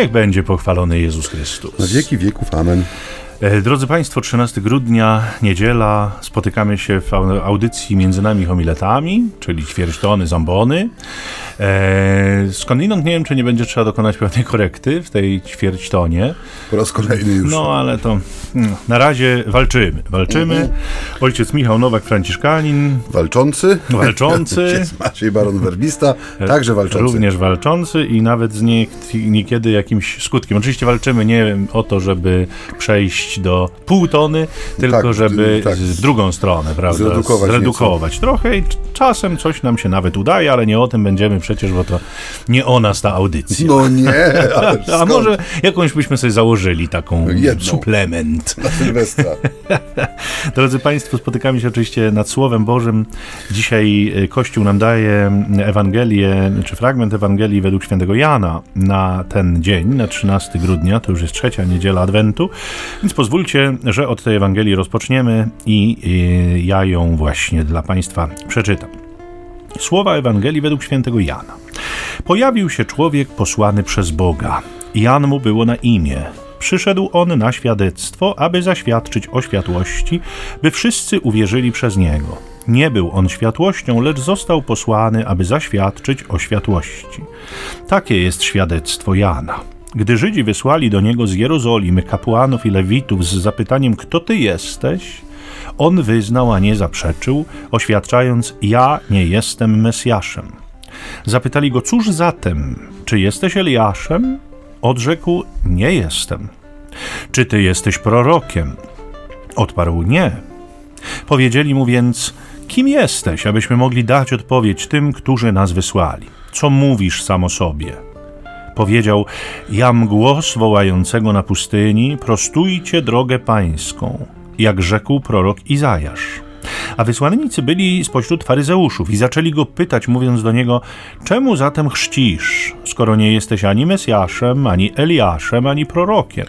Niech będzie pochwalony Jezus Chrystus. Na wieki wieków. Amen. E, drodzy Państwo, 13 grudnia, niedziela, spotykamy się w audycji Między Nami Homiletami, czyli ćwierćtony, zambony. E, skądinąd nie wiem, czy nie będzie trzeba dokonać pewnej korekty w tej ćwierćtonie. Po raz kolejny już. No, ale to mm, na razie walczymy. Walczymy. Mhm. Ojciec Michał Nowak-Franciszkanin. Walczący. Walczący. Ojciec Maciej Baron Werbista, także walczący. Również walczący i nawet z nie, niekiedy jakimś skutkiem. Oczywiście walczymy nie o to, żeby przejść do pół tony, tylko tak, żeby tak. w drugą stronę, prawda? Zredukować, Zredukować trochę i czasem coś nam się nawet udaje, ale nie o tym będziemy przecież, bo to nie o nas ta audycja. No nie, A może jakąś byśmy sobie założyli taką Jedną. suplement. Na Sylwestra. Drodzy Państwo, spotykamy się oczywiście nad Słowem Bożym. Dzisiaj y, Kościół nam daje Ewangelię, czy fragment Ewangelii według świętego Jana na ten dzień, na 13 grudnia, to już jest trzecia niedziela Adwentu, więc pozwólcie, że od tej Ewangelii rozpoczniemy i y, ja ją właśnie dla Państwa przeczytam. Słowa Ewangelii według świętego Jana. Pojawił się człowiek posłany przez Boga. Jan mu było na imię. Przyszedł on na świadectwo, aby zaświadczyć o światłości, by wszyscy uwierzyli przez niego. Nie był on światłością, lecz został posłany, aby zaświadczyć o światłości. Takie jest świadectwo Jana. Gdy Żydzi wysłali do niego z Jerozolimy kapłanów i lewitów z zapytaniem: Kto ty jesteś? On wyznał, a nie zaprzeczył, oświadczając: Ja nie jestem Mesjaszem. Zapytali go: Cóż zatem, czy jesteś Eliaszem? Odrzekł: Nie jestem. Czy ty jesteś prorokiem? Odparł: Nie. Powiedzieli mu więc: Kim jesteś, abyśmy mogli dać odpowiedź tym, którzy nas wysłali? Co mówisz sam o sobie? Powiedział: Jam głos wołającego na pustyni: Prostujcie drogę pańską jak rzekł prorok Izajasz. A wysłannicy byli spośród faryzeuszów i zaczęli go pytać, mówiąc do niego: Czemu zatem chrzcisz, skoro nie jesteś ani Mesjaszem, ani Eliaszem, ani prorokiem?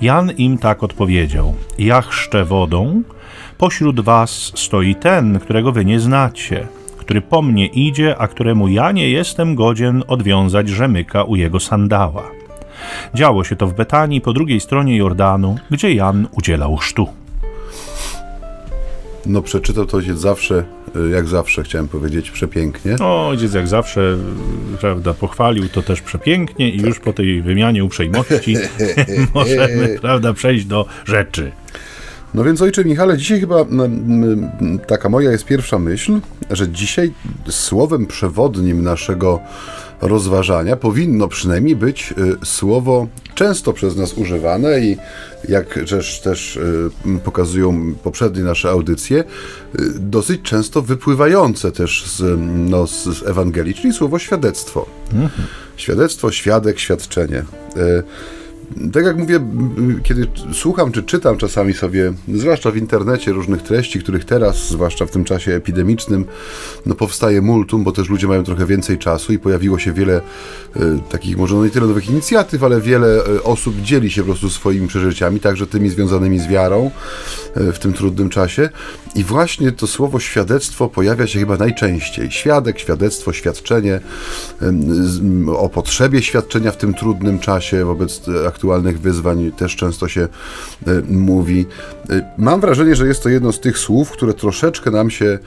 Jan im tak odpowiedział: Ja chrzczę wodą, pośród was stoi ten, którego wy nie znacie, który po mnie idzie, a któremu ja nie jestem godzien odwiązać rzemyka u jego sandała. Działo się to w Betanii po drugiej stronie Jordanu, gdzie Jan udzielał chrztu. No przeczytał to ojciec zawsze, y, jak zawsze chciałem powiedzieć, przepięknie. No ojciec jak zawsze, prawda, pochwalił to też przepięknie i już po tej wymianie uprzejmości możemy, prawda, przejść do rzeczy. No więc ojcze Michale, dzisiaj chyba taka moja jest pierwsza myśl, że dzisiaj słowem przewodnim naszego rozważania powinno przynajmniej być y, słowo często przez nas używane i jak też, też y, pokazują poprzednie nasze audycje, y, dosyć często wypływające też z, no, z Ewangelii, czyli słowo świadectwo. Mhm. Świadectwo, świadek, świadczenie tak jak mówię, kiedy słucham czy czytam czasami sobie, zwłaszcza w internecie, różnych treści, których teraz, zwłaszcza w tym czasie epidemicznym, no powstaje multum, bo też ludzie mają trochę więcej czasu i pojawiło się wiele e, takich, może no nie tyle nowych inicjatyw, ale wiele e, osób dzieli się po prostu swoimi przeżyciami, także tymi związanymi z wiarą e, w tym trudnym czasie. I właśnie to słowo świadectwo pojawia się chyba najczęściej. Świadek, świadectwo, świadczenie o potrzebie świadczenia w tym trudnym czasie wobec aktualnych wyzwań też często się e, mówi. E, mam wrażenie, że jest to jedno z tych słów, które troszeczkę nam się,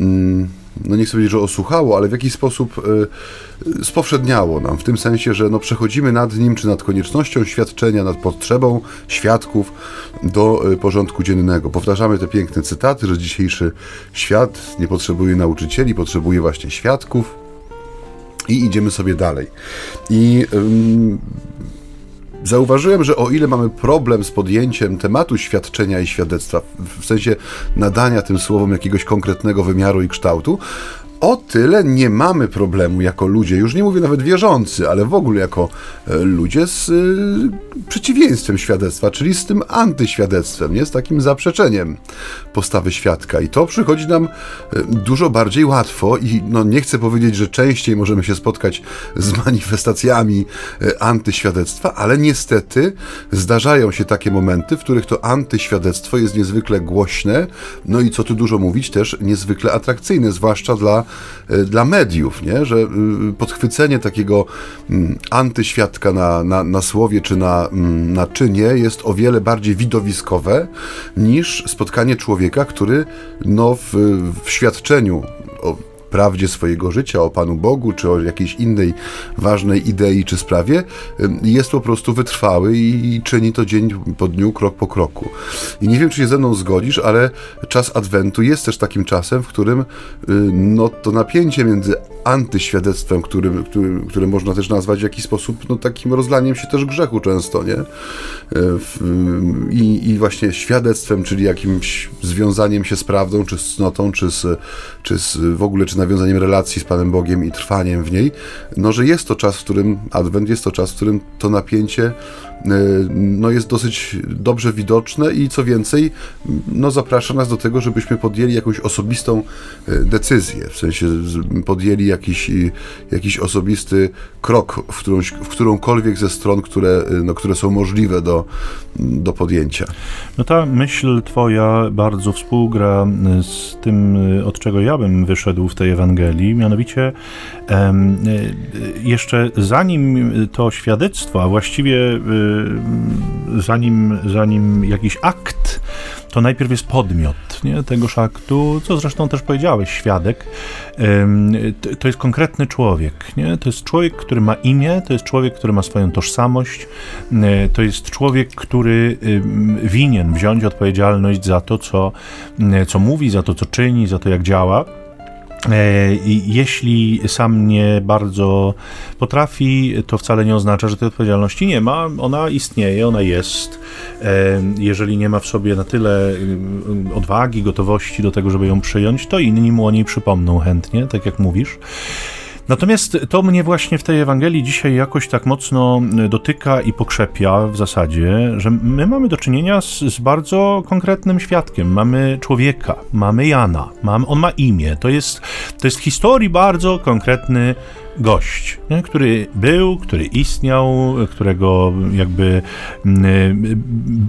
mm, no nie chcę powiedzieć, że osłuchało, ale w jakiś sposób e, spowszedniało nam, w tym sensie, że no przechodzimy nad nim, czy nad koniecznością świadczenia, nad potrzebą świadków do porządku dziennego. Powtarzamy te piękne cytaty, że dzisiejszy świat nie potrzebuje nauczycieli, potrzebuje właśnie świadków. I idziemy sobie dalej. I Zauważyłem, że o ile mamy problem z podjęciem tematu świadczenia i świadectwa, w sensie nadania tym słowom jakiegoś konkretnego wymiaru i kształtu, o tyle nie mamy problemu jako ludzie, już nie mówię nawet wierzący, ale w ogóle jako e, ludzie z y, przeciwieństwem świadectwa, czyli z tym antyświadectwem, nie? z takim zaprzeczeniem postawy świadka. I to przychodzi nam e, dużo bardziej łatwo i no, nie chcę powiedzieć, że częściej możemy się spotkać z manifestacjami antyświadectwa, ale niestety zdarzają się takie momenty, w których to antyświadectwo jest niezwykle głośne, no i co tu dużo mówić, też niezwykle atrakcyjne, zwłaszcza dla dla mediów, nie? że podchwycenie takiego mm, antyświadka na, na, na słowie czy na, mm, na czynie jest o wiele bardziej widowiskowe niż spotkanie człowieka, który no, w, w świadczeniu prawdzie swojego życia, o Panu Bogu, czy o jakiejś innej ważnej idei czy sprawie, jest po prostu wytrwały i czyni to dzień po dniu, krok po kroku. I nie wiem, czy się ze mną zgodzisz, ale czas Adwentu jest też takim czasem, w którym y, no, to napięcie między antyświadectwem, którym, którym, które można też nazwać w jakiś sposób no, takim rozlaniem się też grzechu często, nie? Y, I, I właśnie świadectwem, czyli jakimś związaniem się z prawdą, czy z cnotą, czy, z, czy z, w ogóle, czy nawiązaniem relacji z Panem Bogiem i trwaniem w niej, no, że jest to czas, w którym, Adwent jest to czas, w którym to napięcie E, no jest dosyć dobrze widoczne i co więcej, no zaprasza nas do tego, żebyśmy podjęli jakąś osobistą e, decyzję, w sensie podjęli jakiś, jakiś osobisty krok w, którąś, w którąkolwiek ze stron, które, e, no, które są możliwe do, do podjęcia. No ta myśl twoja bardzo współgra z tym, od czego ja bym wyszedł w tej Ewangelii, mianowicie jeszcze zanim to świadectwo, a właściwie zanim, zanim jakiś akt, to najpierw jest podmiot nie, tegoż aktu, co zresztą też powiedziałeś, świadek. To jest konkretny człowiek. Nie? To jest człowiek, który ma imię, to jest człowiek, który ma swoją tożsamość, to jest człowiek, który winien wziąć odpowiedzialność za to, co, co mówi, za to, co czyni, za to, jak działa. E, jeśli sam nie bardzo potrafi, to wcale nie oznacza, że tej odpowiedzialności nie ma. Ona istnieje, ona jest. E, jeżeli nie ma w sobie na tyle mm, odwagi, gotowości do tego, żeby ją przyjąć, to inni mu o niej przypomną chętnie, tak jak mówisz. Natomiast to mnie właśnie w tej Ewangelii dzisiaj jakoś tak mocno y, dotyka i pokrzepia w zasadzie, że my mamy do czynienia z, z bardzo konkretnym świadkiem. Mamy człowieka, mamy Jana, mam, on ma imię. To jest, to jest w historii bardzo konkretny gość, nie? który był, który istniał, którego jakby mm,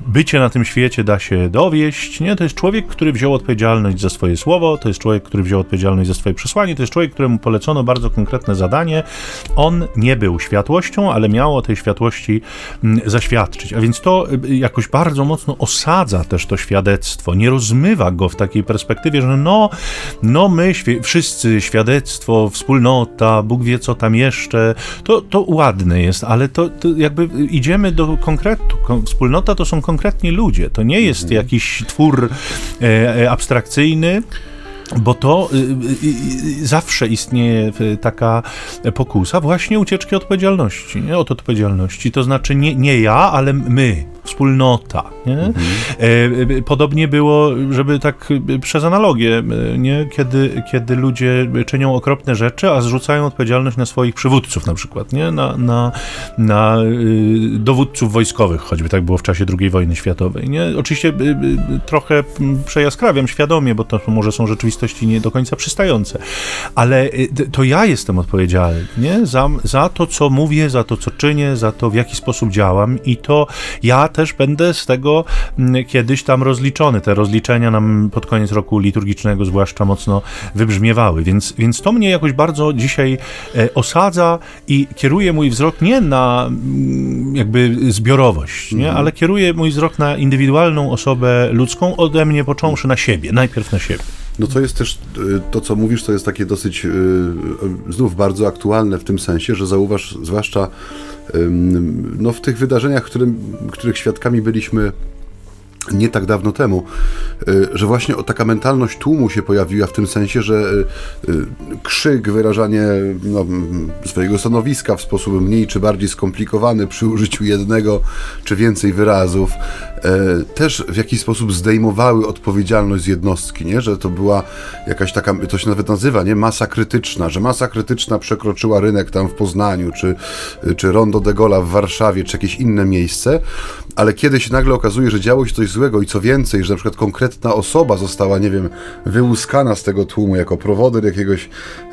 bycie na tym świecie da się dowieść. Nie? To jest człowiek, który wziął odpowiedzialność za swoje słowo, to jest człowiek, który wziął odpowiedzialność za swoje przesłanie, to jest człowiek, któremu polecono bardzo konkretne zadanie. On nie był światłością, ale miał o tej światłości mm, zaświadczyć. A więc to y, jakoś bardzo mocno osadza też to świadectwo, nie rozmywa go w takiej perspektywie, że no, no my wszyscy świadectwo, wspólnota, Bóg wie co tam jeszcze, to, to ładne jest, ale to, to jakby idziemy do konkretu. Wspólnota to są konkretni ludzie, to nie jest mhm. jakiś twór e, e abstrakcyjny, bo to y, y, y, zawsze istnieje taka pokusa właśnie ucieczki odpowiedzialności, nie? od odpowiedzialności. To znaczy nie, nie ja, ale my, wspólnota. Nie? Mhm. E, podobnie było, żeby tak przez analogię, nie? Kiedy, kiedy ludzie czynią okropne rzeczy, a zrzucają odpowiedzialność na swoich przywódców na przykład, nie? Na, na, na dowódców wojskowych, choćby tak było w czasie II wojny światowej. Nie? Oczywiście trochę przejaskrawiam świadomie, bo to może są rzeczywistości nie do końca przystające, ale to ja jestem odpowiedzialny nie? Za, za to, co mówię, za to, co czynię, za to, w jaki sposób działam i to ja też będę z tego mm, kiedyś tam rozliczony. Te rozliczenia nam pod koniec roku liturgicznego zwłaszcza mocno wybrzmiewały, więc, więc to mnie jakoś bardzo dzisiaj e, osadza i kieruje mój wzrok nie na mm, jakby zbiorowość, nie? Mhm. ale kieruje mój wzrok na indywidualną osobę ludzką, ode mnie począwszy na siebie, najpierw na siebie. No to jest też, e, to co mówisz, to jest takie dosyć e, znów bardzo aktualne w tym sensie, że zauważ, zwłaszcza no, w tych wydarzeniach, którym, których świadkami byliśmy nie tak dawno temu, y, że właśnie taka mentalność tłumu się pojawiła w tym sensie, że y, y, krzyk, wyrażanie no, swojego stanowiska w sposób mniej czy bardziej skomplikowany przy użyciu jednego czy więcej wyrazów też w jakiś sposób zdejmowały odpowiedzialność z jednostki, nie? że to była jakaś taka, to się nawet nazywa, nie? masa krytyczna, że masa krytyczna przekroczyła rynek tam w Poznaniu, czy, czy Rondo de Gola w Warszawie, czy jakieś inne miejsce, ale kiedy się nagle okazuje, że działo się coś złego i co więcej, że na przykład konkretna osoba została, nie wiem, wyłuskana z tego tłumu jako prowodyr jakiegoś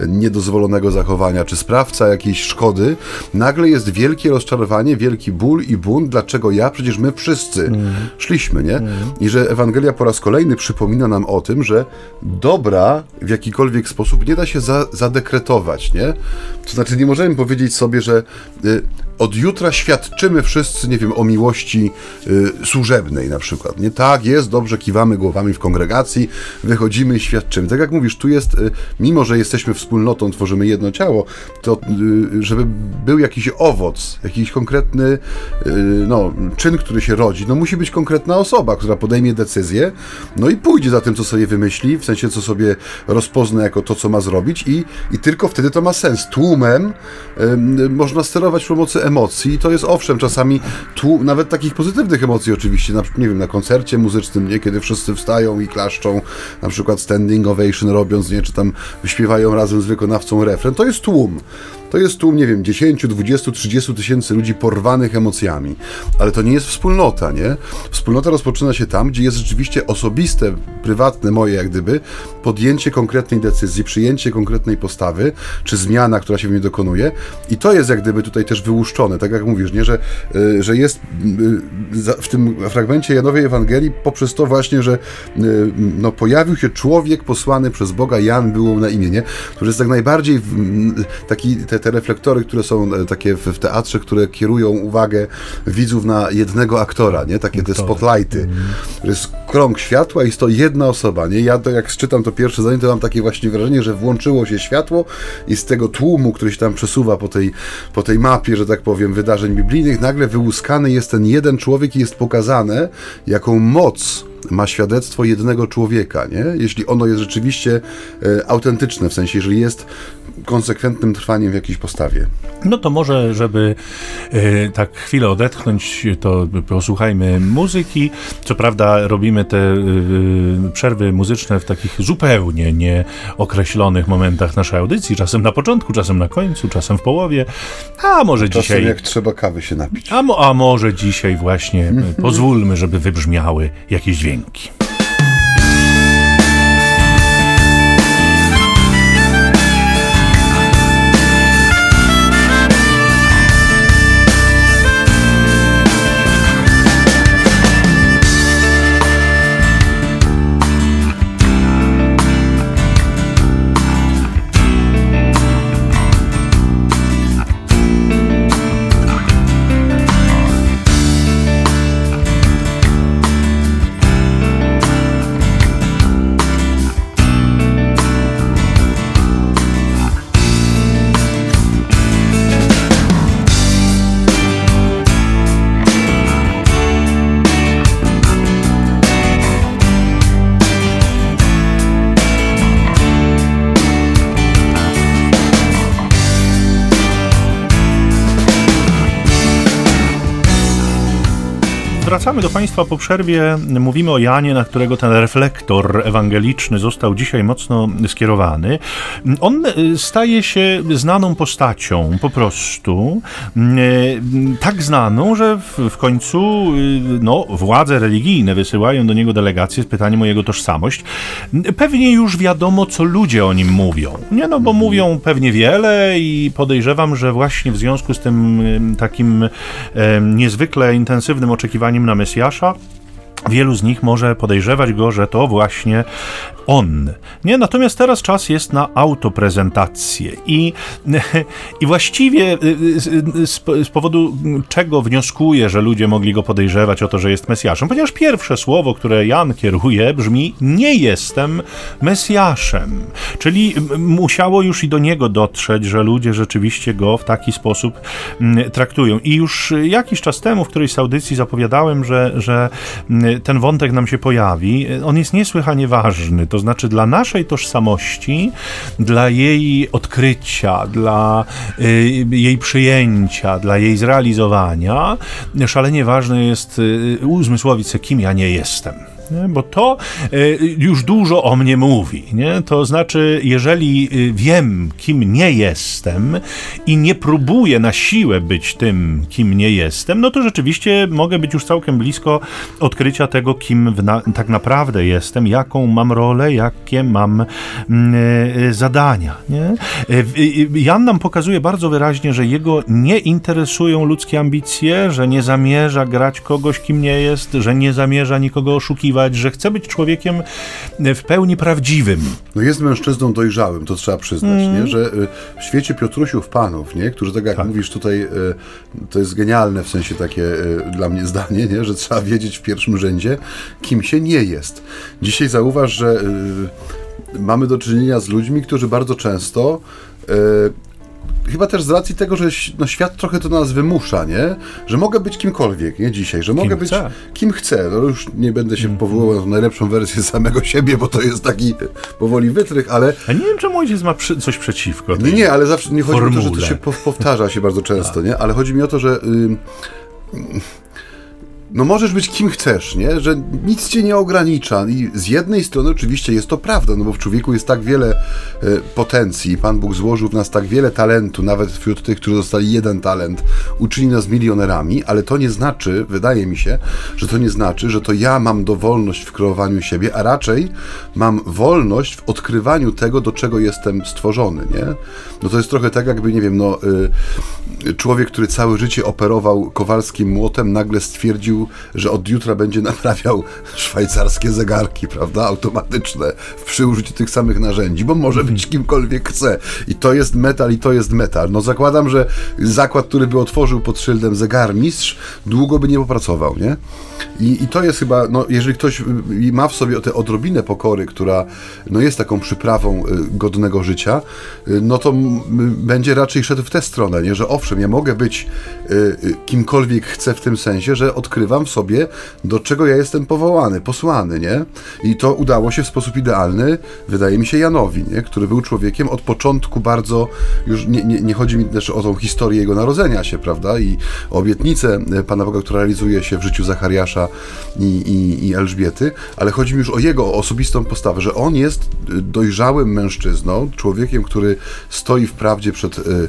niedozwolonego zachowania, czy sprawca jakiejś szkody, nagle jest wielkie rozczarowanie, wielki ból i bunt, dlaczego ja, przecież my wszyscy mm. Szliśmy, nie? I że Ewangelia po raz kolejny przypomina nam o tym, że dobra w jakikolwiek sposób nie da się za, zadekretować, nie? To znaczy nie możemy powiedzieć sobie, że y, od jutra świadczymy wszyscy, nie wiem, o miłości y, służebnej na przykład. Nie tak, jest, dobrze, kiwamy głowami w kongregacji, wychodzimy i świadczymy. Tak jak mówisz, tu jest, y, mimo że jesteśmy wspólnotą, tworzymy jedno ciało, to y, żeby był jakiś owoc, jakiś konkretny y, no, czyn, który się rodzi, no musi być konkretna osoba, która podejmie decyzję, no i pójdzie za tym, co sobie wymyśli, w sensie, co sobie rozpozna jako to, co ma zrobić i, i tylko wtedy to ma sens. Tłumem y, można sterować pomocą emocji. To jest owszem, czasami tu nawet takich pozytywnych emocji oczywiście, na, nie wiem, na koncercie muzycznym, nie, kiedy wszyscy wstają i klaszczą, na przykład standing ovation robiąc, nie, czy tam śpiewają razem z wykonawcą refren, to jest tłum. To jest tłum, nie wiem, 10, 20, 30 tysięcy ludzi porwanych emocjami. Ale to nie jest wspólnota, nie? Wspólnota rozpoczyna się tam, gdzie jest rzeczywiście osobiste, prywatne moje, jak gdyby, podjęcie konkretnej decyzji, przyjęcie konkretnej postawy, czy zmiana, która się w niej dokonuje. I to jest jak gdyby tutaj też wyłuszczone, tak jak mówisz, nie? Że, y, że jest y, w tym fragmencie Janowej Ewangelii poprzez to właśnie, że y, no, pojawił się człowiek posłany przez Boga, Jan było na imię, nie? Który jest tak najbardziej taki, te, te reflektory, które są e, takie w, teatrze, które kierują uwagę widzów na jednego aktora, nie? Takie te spotlighty. Mm. jest krąg światła i jest to jedna osoba, nie? Ja to jak czytam to pierwsze zdanie, to mam takie właśnie wrażenie, że włączyło się światło i z tego tłumu, który się tam przesuwa po tej, po tej mapie, że tak powiem, wydarzeń biblijnych, nagle wyłuskany jest ten jeden człowiek i jest pokazane, jaką moc ma świadectwo jednego człowieka, nie? Jeśli ono jest rzeczywiście e, autentyczne, w sensie, jeżeli jest konsekwentnym trwaniem w jakiejś postawie. No to może, żeby e, tak chwilę odetchnąć, to posłuchajmy muzyki. Co prawda robimy te e, przerwy muzyczne w takich zupełnie nieokreślonych momentach naszej audycji, czasem na początku, czasem na końcu, czasem w połowie, a może czasem dzisiaj... jak trzeba kawy się napić. A, a może dzisiaj właśnie pozwólmy, żeby wybrzmiały jakieś dźwięki. Dźwięki. Wracamy do Państwa po przerwie. Mówimy o Janie, na którego ten reflektor ewangeliczny został dzisiaj mocno skierowany. On y, staje się znaną postacią po prostu. Y, tak znaną, że w, końcu y, no, władze religijne wysyłają do niego delegację z pytaniem o jego tożsamość. Pewnie już wiadomo, co ludzie o nim mówią. Nie no, bo mówią pewnie wiele i podejrzewam, że właśnie w związku z tym takim niezwykle intensywnym oczekiwaniem na nam jest Jasza, Wielu z nich może podejrzewać go, że to właśnie on. Nie, natomiast teraz czas jest na autoprezentację i, i właściwie y, y, y, z, z, powodu czego wnioskuję, że ludzie mogli go podejrzewać o to, że jest Mesjaszem, ponieważ pierwsze słowo, które Jan kieruje brzmi nie jestem Mesjaszem, czyli musiało już i do niego dotrzeć, że ludzie rzeczywiście go w taki sposób traktują. I już jakiś czas temu w którejś z audycji zapowiadałem, że, że ten wątek nam się pojawi. On jest niesłychanie ważny to znaczy dla naszej tożsamości, dla jej odkrycia, dla y, jej przyjęcia, dla jej zrealizowania, szalenie ważne jest y, uzmysłowić sobie, kim ja nie jestem. Nie? Bo to y, już dużo o mnie mówi. Nie? To znaczy, jeżeli y, wiem, kim nie jestem i nie próbuję na siłę być tym, kim nie jestem, no to rzeczywiście mogę być już całkiem blisko odkrycia tego, kim na, tak naprawdę jestem, jaką mam rolę, jakie mam y, zadania. Nie? Jan nam pokazuje bardzo wyraźnie, że jego nie interesują ludzkie ambicje, że nie zamierza grać kogoś, kim nie jest, że nie zamierza nikogo oszukiwać, że chce być człowiekiem w pełni prawdziwym. No jest mężczyzną dojrzałym, to trzeba przyznać, mm. nie? że y, w świecie Piotrusiów panów, nie? którzy tak jak tak. mówisz tutaj, y, to jest genialne w sensie takie dla mnie zdanie, nie? że trzeba wiedzieć w pierwszym rzędzie, kim się nie jest. Dzisiaj zauważ, że mamy do czynienia z ludźmi, którzy bardzo często chyba też z racji tego, że no, świat trochę to nas wymusza, nie? Że mogę być kimkolwiek, nie? Dzisiaj, że mogę kim być chcę. kim chcę. No już nie będę się mm. powoływał na najlepszą wersję samego siebie, bo to jest taki powoli wytrych, ale... A nie wiem, czemu ojciec ma przy, coś przeciwko Nie, nie, ale zawsze nie chodzi formule. o to, że to się powtarza się bardzo często, nie? Ale chodzi mi o to, że... Yy, no możesz być kim chcesz, nie? Że nic cię nie ogranicza. I z jednej strony oczywiście jest to prawda, no bo w człowieku jest tak wiele e, potencji. Pan Bóg złożył w nas tak wiele talentu, nawet wśród tych, którzy dostali jeden talent, uczyni nas milionerami, ale to nie znaczy, wydaje mi się, że to nie znaczy, że to ja mam dowolność w kreowaniu siebie, a raczej mam wolność w odkrywaniu tego, do czego jestem stworzony, nie? No to jest trochę tak, jakby, nie wiem, no y, człowiek, który całe życie operował kowalskim młotem, nagle stwierdził, że od jutra będzie naprawiał szwajcarskie zegarki, prawda, automatyczne, przy użyciu tych samych narzędzi, bo może być kimkolwiek chce. I to jest metal, i to jest metal. No zakładam, że zakład, który by otworzył pod szyldem zegarmistrz, długo by nie popracował, nie? I, I, to jest chyba, no, jeżeli ktoś ma w sobie tę odrobinę pokory, która no, jest taką przyprawą y, godnego życia, y, no to będzie raczej szedł w tę stronę, nie? że owszem, ja mogę być y, kimkolwiek chcę w tym sensie, że odkrywam w sobie, do czego ja jestem powołany, posłany, nie? I to udało się w sposób idealny, wydaje mi się, Janowi, nie? który był człowiekiem od początku bardzo, już nie, nie, nie chodzi mi też o tą historię jego narodzenia się, prawda, i obietnicę Pana Boga, która realizuje się w życiu Zachariasza, i, i, i Elżbiety, ale chodzi mi już o jego osobistą postawę, że on jest dojrzałym mężczyzną, człowiekiem, który stoi w prawdzie przed y,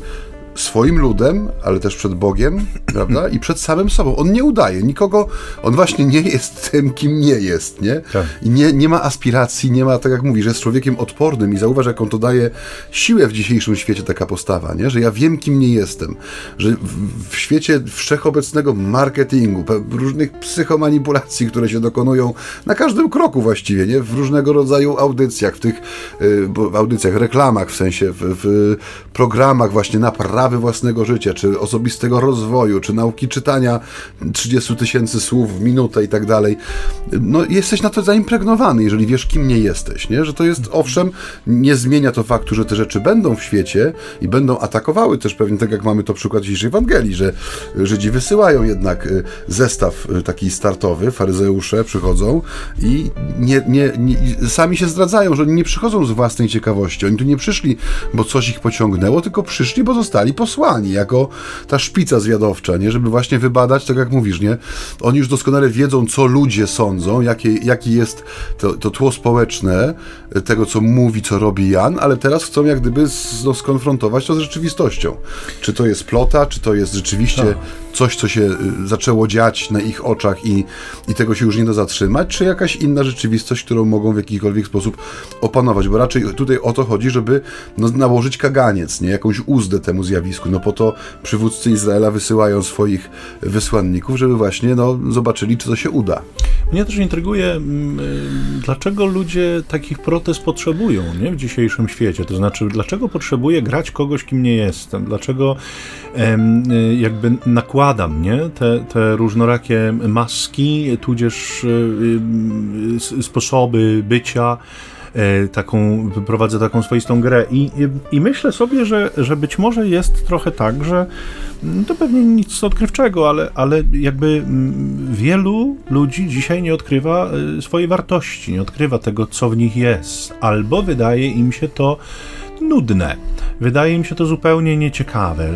swoim ludem, ale też przed Bogiem, prawda? I przed samym sobą. On nie udaje nikogo, on właśnie nie jest tym, kim nie jest, nie? Tak. I nie, nie ma aspiracji, nie ma, tak jak mówisz, jest człowiekiem odpornym i zauważ, jaką to daje siłę w dzisiejszym świecie taka postawa, nie? Że ja wiem, kim nie jestem. Że w, w świecie wszechobecnego marketingu, różnych psychomanipulacji, które się dokonują na każdym kroku właściwie, nie? W różnego rodzaju audycjach, w tych y, audycjach, reklamach, w sensie w, w programach właśnie naprawy naprawy własnego życia, czy osobistego rozwoju, czy nauki czytania 30 tysięcy słów w minutę i tak dalej, no jesteś na to zaimpregnowany, jeżeli wiesz, kim nie jesteś, nie? Że to jest, owszem, nie zmienia to faktu, że te rzeczy będą w świecie i będą atakowały też pewnie, tak jak mamy to przykład dzisiejszej Ewangelii, że Żydzi wysyłają jednak y, zestaw y, taki startowy, faryzeusze przychodzą i nie, nie, nie, sami się zdradzają, że oni nie przychodzą z własnej ciekawości, oni tu nie przyszli, bo coś ich pociągnęło, tylko przyszli, bo zostali posłani jako ta szpica zwiadowcza, nie? Żeby właśnie wybadać, tak jak mówisz, nie? Oni już doskonale wiedzą, co ludzie sądzą, jakie, jaki jest to, to tło społeczne tego, co mówi, co robi Jan, ale teraz chcą jak gdyby no, skonfrontować to z rzeczywistością. Czy to jest plota, czy to jest rzeczywiście tak. Coś, co się y, zaczęło dziać na ich oczach i, i tego się już nie da zatrzymać, czy jakaś inna rzeczywistość, którą mogą w jakikolwiek sposób opanować, bo raczej tutaj o to chodzi, żeby no, nałożyć kaganiec, nie? Jakąś uzdę temu zjawisku. No po to przywódcy Izraela wysyłają swoich wysłanników, żeby właśnie no, zobaczyli, czy to się uda. Mnie też intryguje, mm, y, dlaczego ludzie takich protest potrzebują nie? w dzisiejszym świecie. To znaczy, dlaczego potrzebuję grać kogoś, kim nie jestem? Dlaczego y, jakby nakładam nie? Te, te różnorakie maski, tudzież y, sposoby bycia E, taką, prowadzę taką swoistą grę i, i, i myślę sobie, że, że być może jest trochę tak, że mm, to pewnie nic odkrywczego, ale, ale jakby mm, wielu ludzi dzisiaj nie odkrywa e, swojej wartości, nie odkrywa tego, co w nich jest, albo wydaje im się to nudne. Wydaje mi się to zupełnie nieciekawe.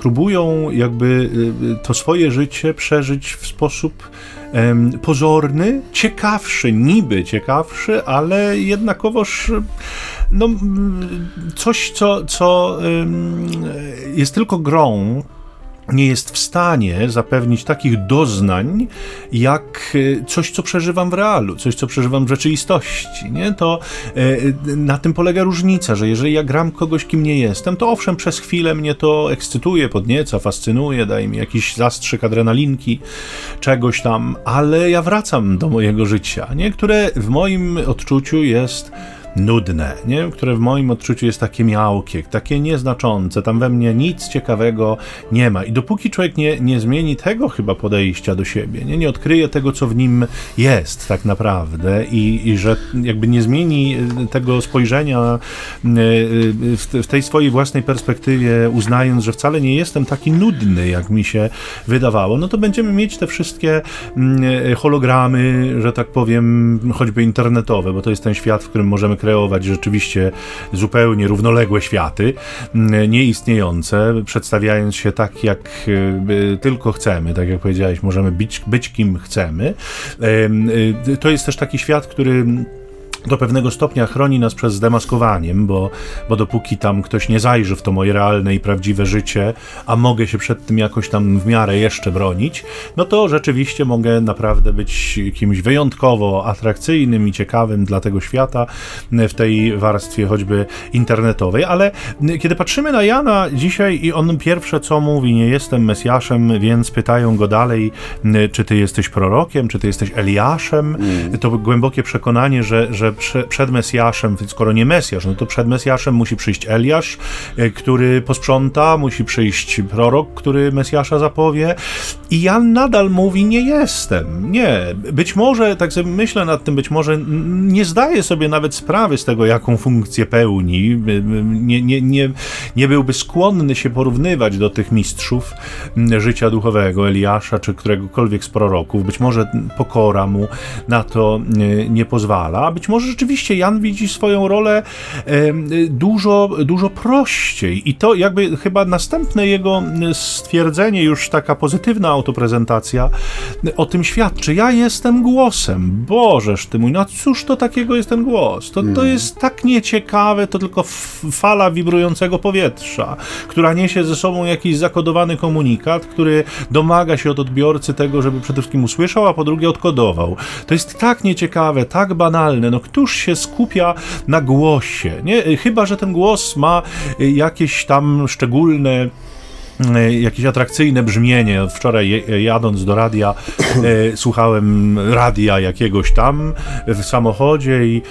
Próbują jakby e, to swoje życie przeżyć w sposób pozorny, ciekawszy, niby ciekawszy, ale jednakowoż no, coś, co, co jest tylko grą, nie jest w stanie zapewnić takich doznań, jak e, coś, co przeżywam w realu, coś, co przeżywam w rzeczywistości. Nie? To e, na tym polega różnica, że jeżeli ja gram kogoś, kim nie jestem, to owszem, przez chwilę mnie to ekscytuje, podnieca, fascynuje, daje mi jakiś zastrzyk adrenalinki, czegoś tam, ale ja wracam do mojego życia, nie? które w moim odczuciu jest nudne, nie? które w moim odczuciu jest takie miałkie, takie nieznaczące, tam we mnie nic ciekawego nie ma. I dopóki człowiek nie, nie zmieni tego chyba podejścia do siebie, nie, nie odkryje tego, co w nim jest tak naprawdę i, i że jakby nie zmieni y, tego spojrzenia y, y, w, w tej swojej własnej perspektywie, uznając, że wcale nie jestem taki nudny, jak mi się wydawało, no to będziemy mieć te wszystkie mm, hologramy, że tak powiem, choćby internetowe, bo to jest ten świat, w którym możemy kreować rzeczywiście zupełnie równoległe światy, mm, nieistniejące, przedstawiając się tak, jak y, tylko chcemy, tak jak powiedziałeś, możemy być, być kim chcemy. Y, to jest też taki świat, który do pewnego stopnia chroni nas przed zdemaskowaniem, bo, bo dopóki tam ktoś nie zajrzy w to moje realne i prawdziwe życie, a mogę się przed tym jakoś tam w miarę jeszcze bronić, no to rzeczywiście mogę naprawdę być kimś wyjątkowo atrakcyjnym i ciekawym dla tego świata w tej warstwie choćby internetowej, ale kiedy patrzymy na Jana dzisiaj i on pierwsze co mówi, nie jestem Mesjaszem, więc pytają go dalej, czy ty jesteś prorokiem, czy ty jesteś Eliaszem, mm. to głębokie przekonanie, że, że przed Mesjaszem, skoro nie Mesjasz, no to przed Mesjaszem musi przyjść Eliasz, e, który posprząta, musi przyjść prorok, który Mesjasza zapowie i Jan nadal mówi, nie jestem, nie. Być może, tak sobie myślę nad tym, być może nie zdaje sobie nawet sprawy z tego, jaką funkcję pełni, nie, nie, nie, nie byłby skłonny się porównywać do tych mistrzów życia duchowego, Eliasza, czy któregokolwiek z proroków. Być może pokora mu na to nie, nie pozwala, a być może rzeczywiście Jan widzi swoją rolę dużo, dużo prościej. I to jakby chyba następne jego stwierdzenie, już taka pozytywna autoprezentacja o tym świadczy. Ja jestem głosem. Bożeż ty mój, no cóż to takiego jest ten głos? To, to mm. jest tak nieciekawe, to tylko fala wibrującego powietrza, która niesie ze sobą jakiś zakodowany komunikat, który domaga się od odbiorcy tego, żeby przede wszystkim usłyszał, a po drugie odkodował. To jest tak nieciekawe, tak banalne. No któż się skupia na głosie, nie? Chyba, że ten głos ma jakieś tam szczególne jakieś atrakcyjne brzmienie. Wczoraj jadąc do radia e, słuchałem radia jakiegoś tam w samochodzie i,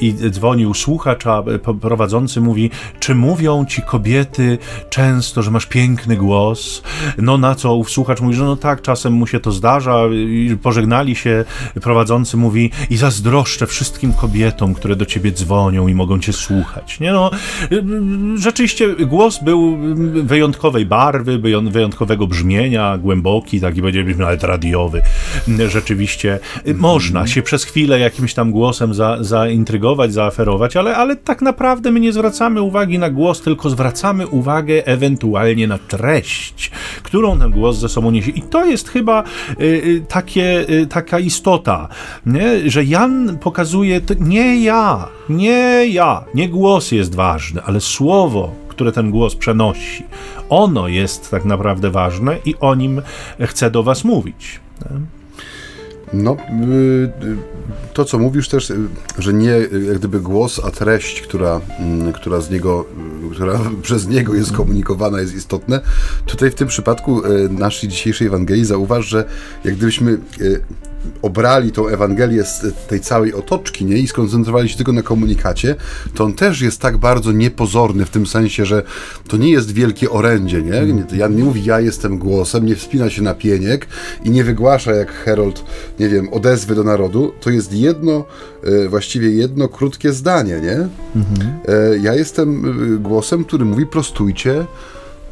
i dzwonił słuchacz, a prowadzący mówi, czy mówią ci kobiety często, że masz piękny głos? No na co słuchacz mówi, że no tak, czasem mu się to zdarza. Pożegnali się, prowadzący mówi i zazdroszczę wszystkim kobietom, które do ciebie dzwonią i mogą cię słuchać. Nie no, rzeczywiście głos był wyjątkowej barwy, barwy, wyjątkowego brzmienia, głęboki, taki powiedzielibyśmy nawet radiowy. Rzeczywiście można się przez chwilę jakimś tam głosem za, zaintrygować, zaaferować, ale, ale tak naprawdę my nie zwracamy uwagi na głos, tylko zwracamy uwagę ewentualnie na treść, którą ten głos ze sobą niesie. I to jest chyba y, y, takie, y, taka istota, nie? że Jan pokazuje, nie ja, nie ja, nie głos jest ważny, ale słowo, które ten głos przenosi. Ono jest tak naprawdę ważne i o nim chcę do Was mówić. No, y, to co mówisz też, y, że nie jak gdyby głos, a treść, która, mm, która z niego, y, która przez niego jest komunikowana, jest istotne. Tutaj w tym przypadku naszej dzisiejszej Ewangelii zauważ, że jak gdybyśmy obrali tą Ewangelię z tej całej otoczki nie? i skoncentrowali się tylko na komunikacie, to on też jest tak bardzo niepozorny w tym sensie, że to nie jest wielkie orędzie. Nie? Mm. Jan nie mówi, ja jestem głosem, nie wspina się na pieniek i nie wygłasza jak Herold, nie wiem, odezwy do narodu. To jest jedno, e, właściwie jedno krótkie zdanie. Nie? Mhm. E, ja jestem e, głosem, który mówi prostujcie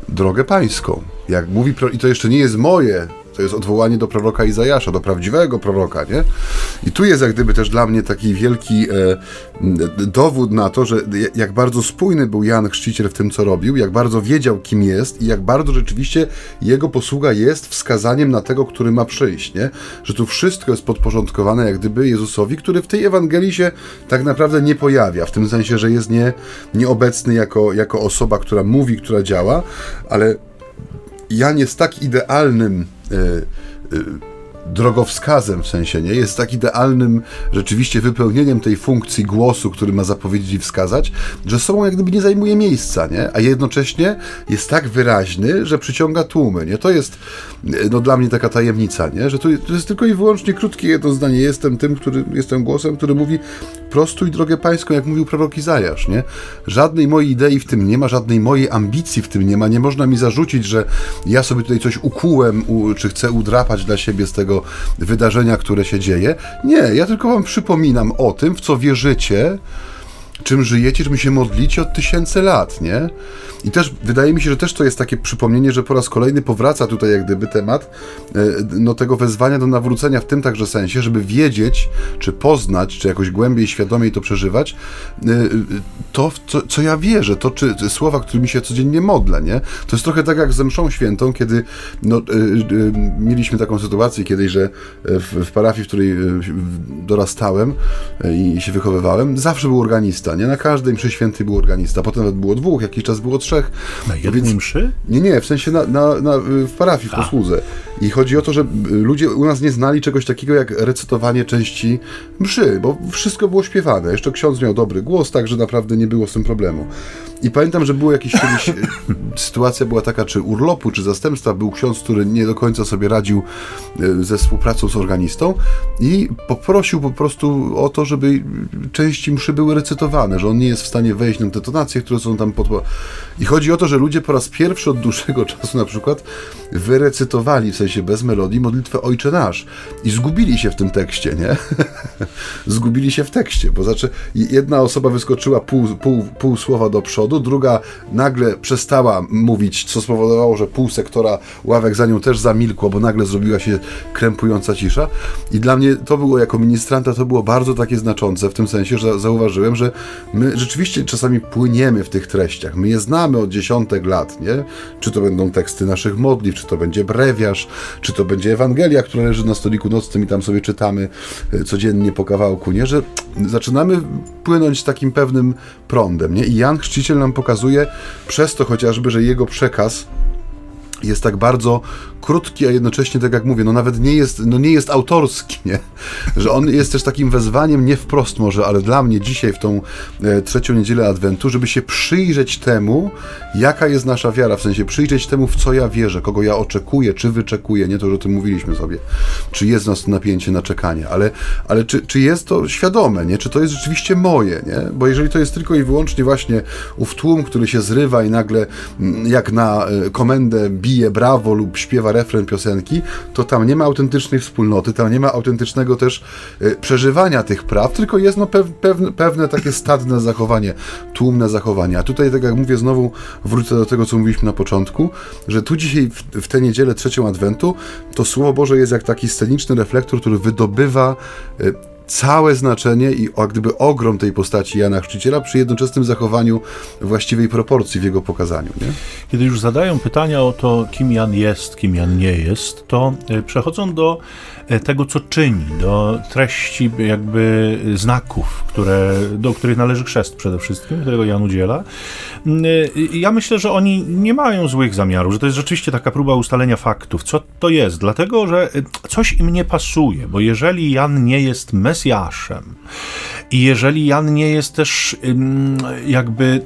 drogę pańską. Jak mówi, i to jeszcze nie jest moje to jest odwołanie do proroka Izajasza, do prawdziwego proroka, nie? I tu jest jak gdyby też dla mnie taki wielki e, dowód na to, że jak bardzo spójny był Jan Chrzciciel w tym, co robił, jak bardzo wiedział, kim jest i jak bardzo rzeczywiście jego posługa jest wskazaniem na tego, który ma przyjść, nie? Że tu wszystko jest podporządkowane jak gdyby Jezusowi, który w tej Ewangelii się tak naprawdę nie pojawia, w tym sensie, że jest nie, nieobecny jako, jako osoba, która mówi, która działa, ale Jan jest tak idealnym y, y, drogowskazem w sensie, nie? Jest tak idealnym rzeczywiście wypełnieniem tej funkcji głosu, który ma zapowiedzieć i wskazać, że sobą jak gdyby nie zajmuje miejsca, nie? A jednocześnie jest tak wyraźny, że przyciąga tłumy, nie? To jest no dla mnie taka tajemnica, nie? Że to, to jest tylko i wyłącznie krótkie jedno zdanie. Jestem tym, który, jestem głosem, który mówi prostuj drogę pańską, jak mówił prorok Izajasz, nie? Żadnej mojej idei w tym nie ma, żadnej mojej ambicji w tym nie ma. Nie można mi zarzucić, że ja sobie tutaj coś ukułem, u, czy chcę udrapać dla siebie z tego wydarzenia, które się dzieje. Nie, ja tylko wam przypominam o tym, w co wierzycie, czym żyjecie, czym się modlicie od tysięcy lat, nie? I też wydaje mi się, że też to jest takie przypomnienie, że po raz kolejny powraca tutaj jak gdyby temat e, no, tego wezwania do nawrócenia w tym także sensie, żeby wiedzieć, czy poznać, czy jakoś głębiej, świadomiej to przeżywać, e, to, co, co ja wierzę, to czy słowa, którymi się codziennie modlę, nie? To jest trochę tak jak ze mszą świętą, kiedy no, e, mieliśmy taką sytuację kiedyś, że w, w parafii, w której dorastałem i się wychowywałem, zawsze był organista, nie? Na każdej mszy świętej był organista, potem nawet było dwóch, jakiś czas było trzech. Na jednej Więc, mszy? Nie, nie, w sensie na, na, na w parafii, w posłudze. I chodzi o to, że ludzie u nas nie znali czegoś takiego jak recytowanie części mszy, bo wszystko było śpiewane. Jeszcze ksiądz miał dobry głos, także naprawdę nie było z tym problemu. I pamiętam, że było jakieś kiedyś, sytuacja była taka, czy urlopu, czy zastępstwa, był ksiądz, który nie do końca sobie radził e, ze współpracą z organistą i poprosił po prostu o to, żeby części mszy były recytowane, że on nie jest w stanie wejść na te tonacje, które są tam pod... I chodzi o to, że ludzie po raz pierwszy od dłuższego czasu na przykład wyrecytowali, w sensie bez melodii, modlitwę Ojcze Nasz i zgubili się w tym tekście, nie? zgubili się w tekście, bo znaczy jedna osoba wyskoczyła pół, pół, pół słowa do przodu, druga nagle przestała mówić, co spowodowało, że pół sektora ławek za nią też zamilkło, bo nagle zrobiła się krępująca cisza. I dla mnie to było, jako ministranta, to było bardzo takie znaczące, w tym sensie, że zauważyłem, że my rzeczywiście czasami płyniemy w tych treściach. My je znamy od dziesiątek lat, nie? Czy to będą teksty naszych modlitw, czy to będzie brewiarz, czy to będzie Ewangelia, która leży na stoliku nocnym i tam sobie czytamy e, codziennie po kawałku, nie? Że zaczynamy płynąć takim pewnym prądem, nie? I Jan Chrzciciel nam pokazuje przez to chociażby, że jego przekaz jest tak bardzo krótki, a jednocześnie, tak jak mówię, no nawet nie jest, no nie jest autorski, nie? Że on jest też takim wezwaniem, nie wprost może, ale dla mnie dzisiaj w tą e, trzecią niedzielę Adwentu, żeby się przyjrzeć temu, jaka jest nasza wiara, w sensie przyjrzeć temu, w co ja wierzę, kogo ja oczekuję, czy wyczekuję, nie to, że o tym mówiliśmy sobie, czy jest nas napięcie na czekanie, ale, ale czy, czy jest to świadome, nie? Czy to jest rzeczywiście moje, nie? Bo jeżeli to jest tylko i wyłącznie właśnie ów tłum, który się zrywa i nagle mm, jak na e, komendę bije brawo lub śpiewa refren piosenki, to tam nie ma autentycznej wspólnoty, tam nie ma autentycznego też y, przeżywania tych praw, tylko jest no, pew, pewne, pewne takie stadne zachowanie, tłumne zachowanie. A tutaj, tak jak mówię, znowu wrócę do tego, co mówiliśmy na początku, że tu dzisiaj w, w tę niedzielę trzecią Adwentu to Słowo Boże jest jak taki sceniczny reflektor, który wydobywa y, całe znaczenie i jak gdyby ogrom tej postaci Jana Chrzciciela przy jednoczesnym zachowaniu właściwej proporcji w jego pokazaniu. Nie? Kiedy już zadają pytania o to, kim Jan jest, kim Jan nie jest, to e, przechodzą do e, tego, co czyni, do treści jakby znaków, które, do których należy chrzest przede wszystkim, którego Jan udziela. Mm, e, ja myślę, że oni nie mają złych zamiarów, że to jest rzeczywiście taka próba ustalenia faktów. Co to jest? Dlatego, że coś im nie pasuje, bo jeżeli Jan nie jest mesjaszem, Mesjaszem. I jeżeli Jan nie jest też jakby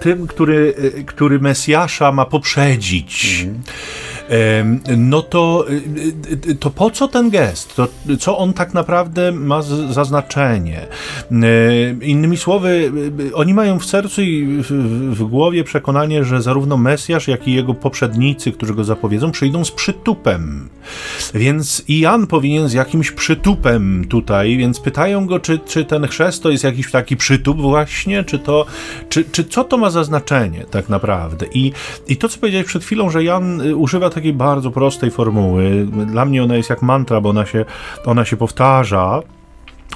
tym, który, który Mesjasza ma poprzedzić, mhm no to, y, y, to po co ten gest? To co on tak naprawdę ma za znaczenie? Innymi słowy, y, oni mają w sercu i w, w głowie przekonanie, że zarówno Mesjasz, jak i jego poprzednicy, którzy go zapowiedzą, przyjdą z przytupem. Więc i Jan powinien z jakimś przytupem tutaj, więc pytają go, czy, czy ten chrzest to jest jakiś taki przytup właśnie, czy to, czy, czy co to ma za znaczenie tak naprawdę? I, i to, co powiedziałeś przed chwilą, że Jan używa takiej bardzo prostej formuły. Dla mnie ona jest jak mantra, bo ona się, ona się powtarza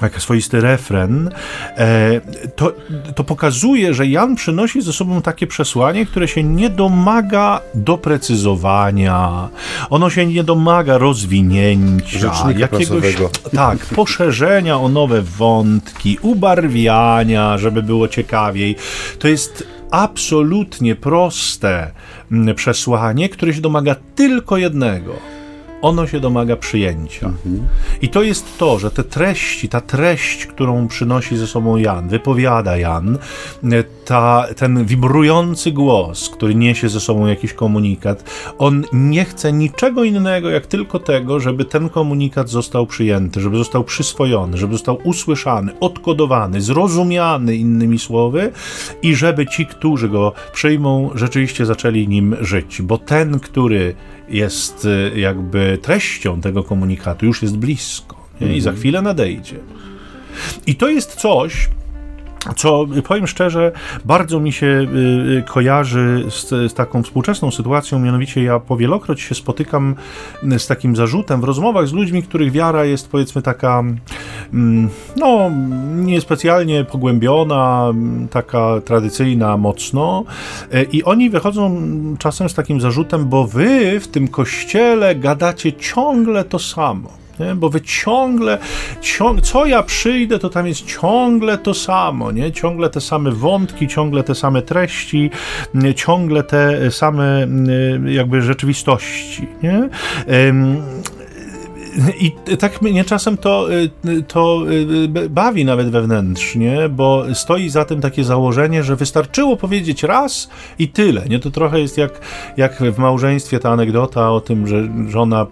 jak swoisty refren, e, to, to pokazuje, że Jan przynosi ze sobą takie przesłanie, które się nie domaga doprecyzowania, ono się nie domaga rozwinięcia, Rzecznika jakiegoś prasowego. tak, poszerzenia o nowe wątki, ubarwiania, żeby było ciekawiej. To jest absolutnie proste mm, przesłanie, które się domaga tylko jednego – ono się domaga przyjęcia. Mhm. I to jest to, że te treści, ta treść, którą przynosi ze sobą Jan, wypowiada Jan, ta, ten wibrujący głos, który niesie ze sobą jakiś komunikat, on nie chce niczego innego, jak tylko tego, żeby ten komunikat został przyjęty, żeby został przyswojony, żeby został usłyszany, odkodowany, zrozumiany innymi słowy i żeby ci, którzy go przyjmą, rzeczywiście zaczęli nim żyć. Bo ten, który jest y, jakby treścią tego komunikatu, już jest blisko nie? i za mhm. chwilę nadejdzie. I to jest coś, co powiem szczerze, bardzo mi się y, y, kojarzy z, z, taką współczesną sytuacją, mianowicie ja powielokroć się spotykam z takim zarzutem w rozmowach z ludźmi, których wiara jest powiedzmy taka, mm, no, niespecjalnie pogłębiona, taka tradycyjna mocno y, i oni wychodzą czasem z takim zarzutem, bo wy w tym kościele gadacie ciągle to samo nie? bo wy ciągle, ciąg, co ja przyjdę, to tam jest ciągle to samo, nie? ciągle te same wątki, ciągle te same treści, ciągle te same jakby rzeczywistości. Nie? I tak mnie czasem to, y, to y, bawi nawet wewnętrznie, bo stoi za tym takie założenie, że wystarczyło powiedzieć raz i tyle. Nie? To trochę jest jak, jak w małżeństwie ta anegdota o tym, że żona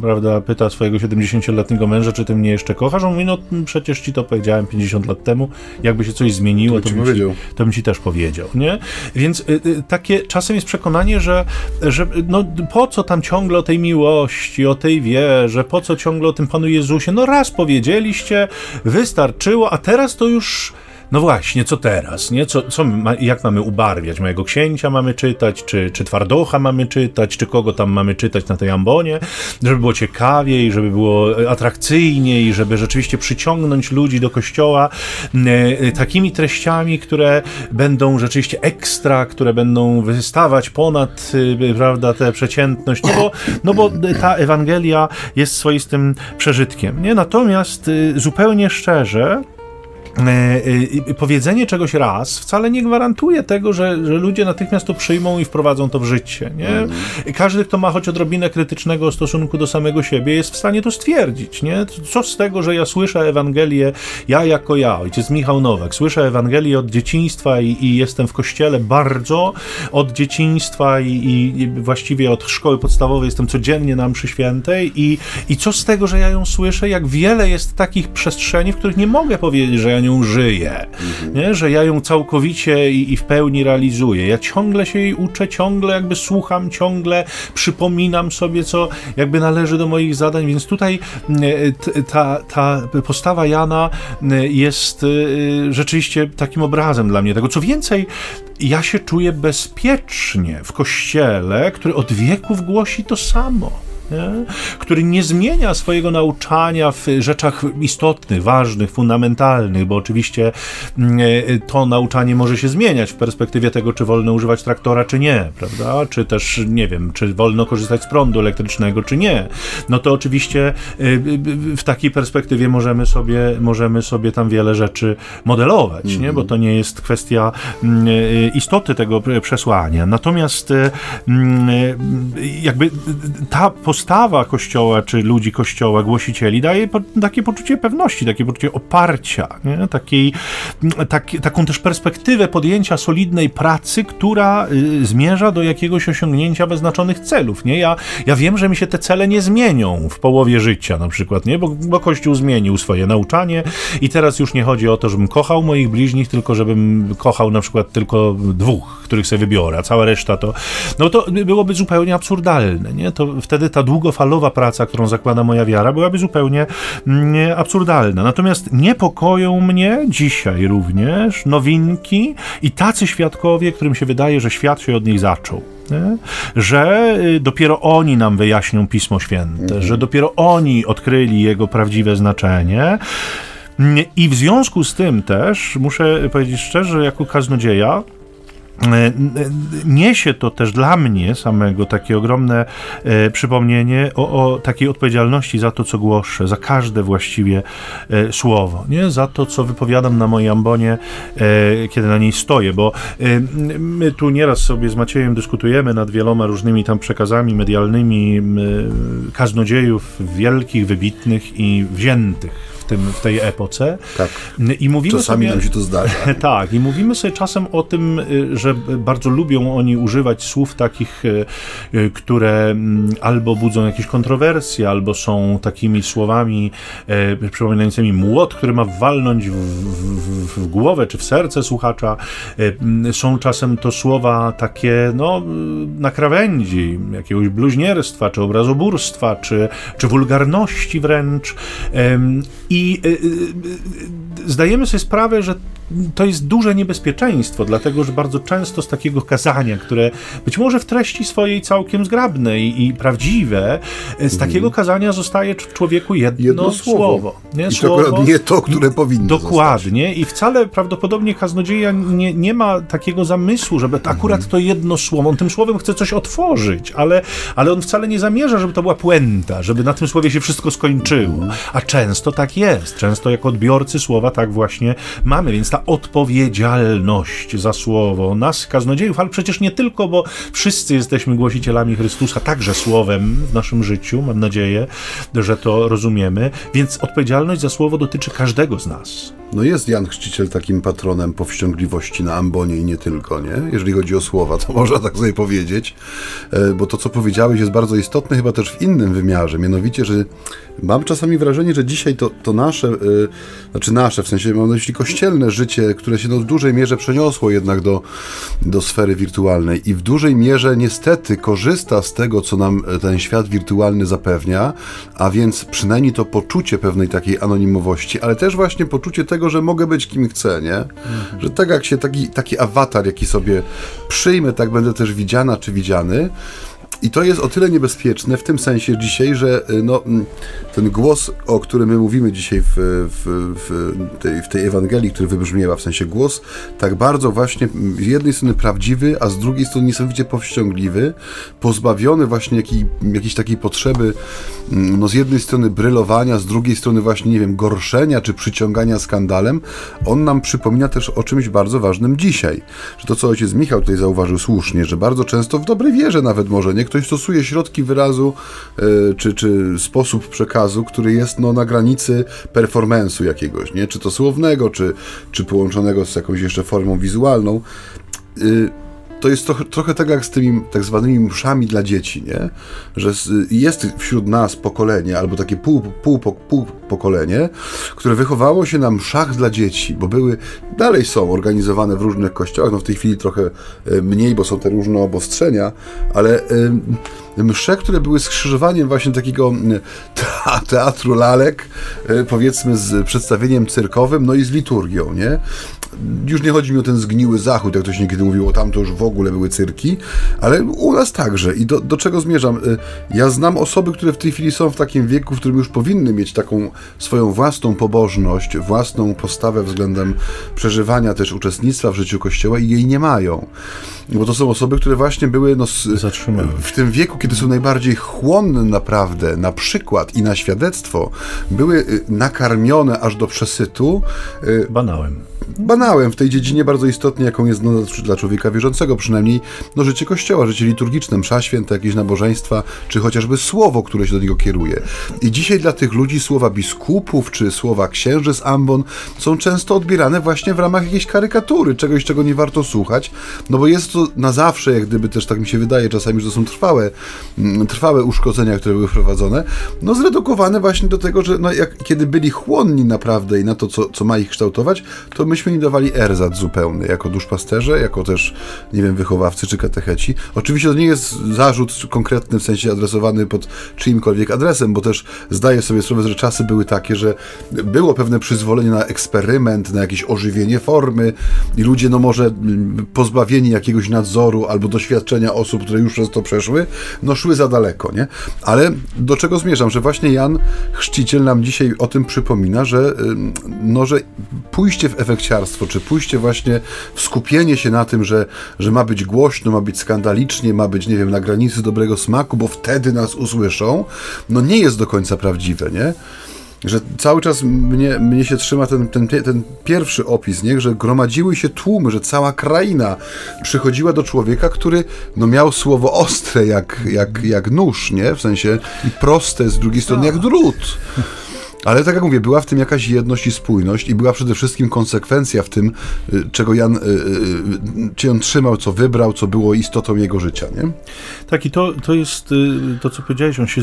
prawda, pyta swojego 70-letniego męża, czy ty mnie jeszcze kochasz? On mówi, no przecież ci to powiedziałem 50 lat temu, jakby się coś zmieniło, to, to, bym, ci, to bym ci też powiedział. Nie? Więc y, takie czasem jest przekonanie, że, że no, po co tam ciągle o tej miłości, o tej wierze, po co ciągle o tym Panu Jezusie? No raz powiedzieliście, wystarczyło, a teraz to już no właśnie, co teraz, nie? Co, co jak mamy ubarwiać? Mojego księcia mamy czytać, czy, czy twardocha mamy czytać, czy kogo tam mamy czytać na tej ambonie, żeby było ciekawiej, żeby było atrakcyjniej, żeby rzeczywiście przyciągnąć ludzi do kościoła e, takimi treściami, które będą rzeczywiście ekstra, które będą wystawać ponad, e, prawda, tę przeciętność, no bo, no bo ta Ewangelia jest swoistym przeżytkiem, nie? Natomiast e, zupełnie szczerze, E, e, powiedzenie czegoś raz wcale nie gwarantuje tego, że, że ludzie natychmiast to przyjmą i wprowadzą to w życie. Nie? Mm. Każdy, kto ma choć odrobinę krytycznego stosunku do samego siebie, jest w stanie to stwierdzić. Nie? Co z tego, że ja słyszę Ewangelię, ja jako ja, ojciec Michał Nowak, słyszę Ewangelię od dzieciństwa i, i jestem w kościele bardzo od dzieciństwa i, i, właściwie od szkoły podstawowej jestem codziennie na mszy świętej i, i co z tego, że ja ją słyszę, jak wiele jest takich przestrzeni, w których nie mogę powiedzieć, że ja nią żyję, mhm. nie? że ja ją całkowicie i, i, w pełni realizuję. Ja ciągle się jej uczę, ciągle jakby słucham, ciągle przypominam sobie, co jakby należy do moich zadań, więc tutaj e, ta, ta postawa Jana e, jest e, rzeczywiście takim obrazem dla mnie tego. Co więcej, ja się czuję bezpiecznie w kościele, który od wieków głosi to samo nie? który nie zmienia swojego nauczania w rzeczach istotnych, ważnych, fundamentalnych, bo oczywiście mm, e, to nauczanie może się zmieniać w perspektywie tego, czy wolno używać traktora, czy nie, prawda? Czy też, nie wiem, czy wolno korzystać z prądu elektrycznego, czy nie. No to oczywiście e, w takiej perspektywie możemy sobie, możemy sobie tam wiele rzeczy modelować, mm -hmm. nie? bo to nie jest kwestia mm, e, istoty tego przesłania. Natomiast mm, jakby ta postawa Kościoła, czy ludzi Kościoła, głosicieli, daje po, takie poczucie pewności, takie poczucie oparcia, nie? Takiej, tak, taką też perspektywę podjęcia solidnej pracy, która y, zmierza do jakiegoś osiągnięcia wyznaczonych celów. Nie? Ja, ja wiem, że mi się te cele nie zmienią w połowie życia na przykład, nie? Bo, bo Kościół zmienił swoje nauczanie i teraz już nie chodzi o to, żebym kochał moich bliźnich, tylko żebym kochał na przykład tylko dwóch, których sobie wybiorę, a cała reszta to, no to byłoby zupełnie absurdalne, nie? To wtedy ta długofalowa praca, którą zakłada moja wiara, byłaby zupełnie mm, absurdalna. Natomiast niepokoją mnie dzisiaj również nowinki i tacy świadkowie, którym się wydaje, że świat się od nich zaczął. Nie? że y, dopiero oni nam wyjaśnią Pismo Święte, mhm. że dopiero oni odkryli jego prawdziwe znaczenie. I w związku z tym też muszę powiedzieć szczerze, jako kaznodzieja, niesie to też dla mnie samego takie ogromne e, przypomnienie o, o, takiej odpowiedzialności za to, co głoszę, za każde właściwie e, słowo, nie? za to, co wypowiadam na mojej ambonie, e, kiedy na niej stoję, bo my tu nieraz sobie z Maciejem dyskutujemy nad wieloma różnymi tam przekazami medialnymi kaznodziejów wielkich, wybitnych i wziętych w, tym, w tej epoce. Tak. I mówimy Czasami sobie, nam się to zdarza. tak, i mówimy sobie czasem o tym, y, że bardzo lubią oni używać słów takich, y, y, które mm, albo budzą jakieś kontrowersje, albo są takimi słowami przypominającymi młot, który ma walnąć w, w, w głowę czy w serce słuchacza. Mm, są czasem to słowa takie, no, na krawędzi jakiegoś bluźnierstwa, czy obrazoburstwa, czy, czy wulgarności wręcz. I y, y, y, zdajemy sobie sprawę, że to jest duże niebezpieczeństwo, dlatego że bardzo często z takiego kazania, które być może w treści swojej całkiem zgrabne i, i prawdziwe, z mhm. takiego kazania zostaje w człowieku jedno, jedno słowo. słowo. Nie? I słowo, to nie to, które powinno Dokładnie. Zostać. I wcale prawdopodobnie kaznodzieja nie, nie ma takiego zamysłu, żeby akurat mhm. to jedno słowo, on tym słowem chce coś otworzyć, ale, ale on wcale nie zamierza, żeby to była puenta, żeby na tym słowie się wszystko skończyło. Mhm. A często tak jest. Często jako odbiorcy słowa tak właśnie mamy, więc ta odpowiedzialność za słowo nas, kaznodziejów, ale przecież nie tylko, bo wszyscy jesteśmy głosicielami Chrystusa, także słowem w naszym życiu, mam nadzieję, że to rozumiemy, więc odpowiedzialność za słowo dotyczy każdego z nas. No jest Jan Chrzciciel takim patronem powściągliwości na ambonie i nie tylko, nie? Jeżeli chodzi o słowa, to można tak sobie powiedzieć, e, bo to, co powiedziałeś, jest bardzo istotne chyba też w innym wymiarze, mianowicie, że mam czasami wrażenie, że dzisiaj to, to nasze, yy, znaczy nasze, w sensie mam na myśli kościelne życie, które się no w dużej mierze przeniosło jednak do, do sfery wirtualnej i w dużej mierze niestety korzysta z tego, co nam e, ten świat wirtualny zapewnia, a więc przynajmniej to poczucie pewnej takiej anonimowości, ale też właśnie poczucie tego, że mogę być kim chcę, nie? Mhm. Że tak jak się taki, taki awatar, jaki sobie przyjmę, tak będę też widziana czy widziany. I to jest o tyle niebezpieczne w tym sensie dzisiaj, że y, no, mm, ten głos, o którym my mówimy dzisiaj w, w, w, tej, w tej Ewangelii, który wybrzmiewa, w sensie głos, tak bardzo właśnie z jednej strony prawdziwy, a z drugiej strony niesamowicie powściągliwy, pozbawiony właśnie jakiej, jakiejś takiej potrzeby, mm, no z jednej strony brylowania, z drugiej strony właśnie, nie wiem, gorszenia czy przyciągania skandalem, on nam przypomina też o czymś bardzo ważnym dzisiaj. Że to, co ojciec Michał tutaj zauważył słusznie, że bardzo często w dobrej wierze nawet może, nie? Ktoś stosuje środki wyrazu e, czy, czy sposób przekazu, który jest no, na granicy performance'u jakiegoś, nie? czy to słownego, czy, czy połączonego z jakąś jeszcze formą wizualną. To jest trochę, trochę tak jak z tymi tak zwanymi mszami dla dzieci, nie? Że jest wśród nas pokolenie, albo takie pół, pół, pół pokolenie, które wychowało się na mszach dla dzieci, bo były, dalej są organizowane w różnych kościołach, no w tej chwili trochę e, mniej, bo są te różne obostrzenia, ale msze, które były skrzyżowaniem właśnie takiego teatru lalek, e, powiedzmy z przedstawieniem cyrkowym, no i z liturgią, nie? Już nie chodzi mi o ten zgniły zachód, jak to się niekiedy mówiło, tam to już w ogóle były cyrki, ale u nas także. I do, do czego zmierzam? Y, ja znam osoby, które w tej chwili są w takim wieku, w którym już powinny mieć taką swoją własną pobożność, własną postawę względem przeżywania też uczestnictwa w życiu Kościoła i jej nie mają. Bo to są osoby, które właśnie były no, w tym wieku, kiedy są najbardziej chłonne naprawdę na przykład i na świadectwo, były y, nakarmione aż do przesytu. Y, Banałem banałem w tej dziedzinie bardzo istotnie, jaką jest dla człowieka wierzącego, przynajmniej no, życie kościoła, życie liturgiczne, msza święta, jakieś nabożeństwa, czy chociażby słowo, które się do niego kieruje. I dzisiaj dla tych ludzi słowa biskupów, czy słowa księży z ambon są często odbierane właśnie w ramach jakiejś karykatury, czegoś, czego nie warto słuchać, no bo jest to na zawsze, jak gdyby też tak mi się wydaje czasami, że to są trwałe, mm, trwałe uszkodzenia, które były wprowadzone, no zredukowane właśnie do tego, że no, jak, kiedy byli chłonni naprawdę i na to, co, co ma ich kształtować, to myśmy im dawali erzat zupełny, jako duszpasterze, jako też, nie wiem, wychowawcy czy katecheci. Oczywiście to nie jest zarzut konkretny, w sensie adresowany pod czyimkolwiek adresem, bo też zdaję sobie sprawę, że czasy były takie, że było pewne przyzwolenie na eksperyment, na jakieś ożywienie formy i ludzie, no może pozbawieni jakiegoś nadzoru albo doświadczenia osób, które już przez to przeszły, no szły za daleko, nie? Ale do czego zmierzam, że właśnie Jan Chrzciciel nam dzisiaj o tym przypomina, że, no, że pójście w czy pójście właśnie w skupienie się na tym, że, że ma być głośno, ma być skandalicznie, ma być, nie wiem, na granicy dobrego smaku, bo wtedy nas usłyszą, no nie jest do końca prawdziwe, nie? że cały czas mnie, mnie się trzyma ten, ten, ten pierwszy opis, nie? że gromadziły się tłumy, że cała kraina przychodziła do człowieka, który no, miał słowo ostre jak, jak, jak nóż, nie? w sensie i proste z drugiej strony jak drut. Ale tak jak mówię, była w tym jakaś jedność i spójność i była przede wszystkim konsekwencja w tym, y, czego Jan, czy y, y, on trzymał, co wybrał, co było istotą jego życia, nie? Tak i to, to jest to, co powiedziałeś, on się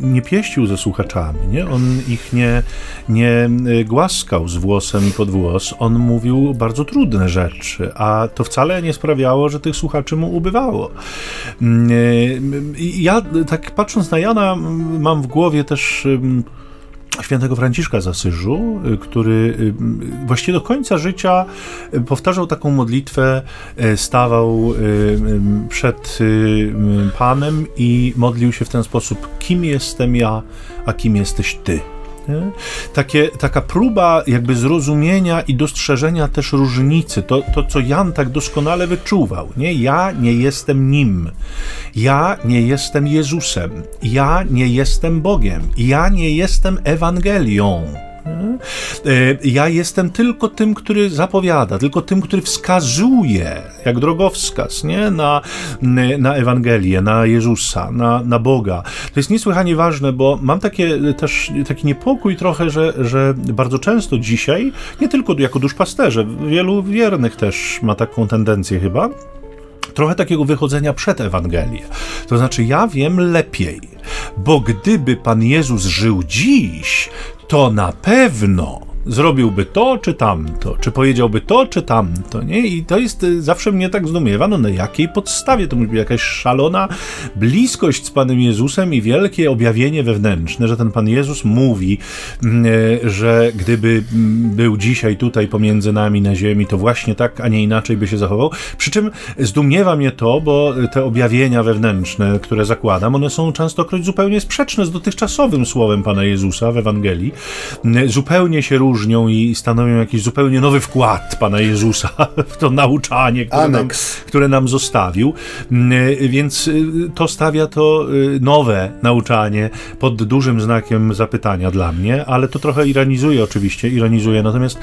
nie pieścił ze słuchaczami, nie? On ich nie, nie głaskał z włosem i pod włos, on mówił bardzo trudne rzeczy, a to wcale nie sprawiało, że tych słuchaczy mu ubywało. Mm, ja tak patrząc na Jana mam w głowie też świętego Franciszka z Asyżu, y, który y, właściwie do końca życia y, powtarzał taką modlitwę, stawał przed Panem i modlił się w ten sposób: Kim jestem ja, a kim jesteś Ty? Takie, taka próba jakby zrozumienia i dostrzeżenia też różnicy, to, to co Jan tak doskonale wyczuwał. Nie? Ja nie jestem nim, ja nie jestem Jezusem, ja nie jestem Bogiem, ja nie jestem Ewangelią. E, ja jestem tylko tym, który zapowiada, tylko tym, który wskazuje, jak drogowskaz, nie? Na, na Ewangelię, na Jezusa, na, na Boga. To jest niesłychanie ważne, bo mam takie, też taki niepokój trochę, że, że bardzo często dzisiaj, nie tylko jako duszpasterze, wielu wiernych też ma taką tendencję chyba, trochę takiego wychodzenia przed Ewangelię. To znaczy, ja wiem lepiej, bo gdyby Pan Jezus żył dziś, to na pewno zrobiłby to czy tamto, czy powiedziałby to czy tamto, nie? I to jest y, zawsze mnie tak zdumiewa, no na jakiej podstawie to musi być jakaś szalona bliskość z Panem Jezusem i wielkie objawienie wewnętrzne, że ten Pan Jezus mówi, mm, e, że gdyby mm, był dzisiaj tutaj pomiędzy nami na ziemi, to właśnie tak, a nie inaczej by się zachował. Przy czym zdumiewa mnie to, bo te objawienia wewnętrzne, które zakładam, one są częstokroć zupełnie sprzeczne z dotychczasowym słowem Pana Jezusa w Ewangelii. Mm, zupełnie się różnią różnią i stanowią jakiś zupełnie nowy wkład Pana Jezusa w to nauczanie, które, nam, które nam zostawił. Mm, więc y, to stawia to y, nowe nauczanie pod dużym znakiem zapytania dla mnie, ale to trochę ironizuje oczywiście, ironizuje. Natomiast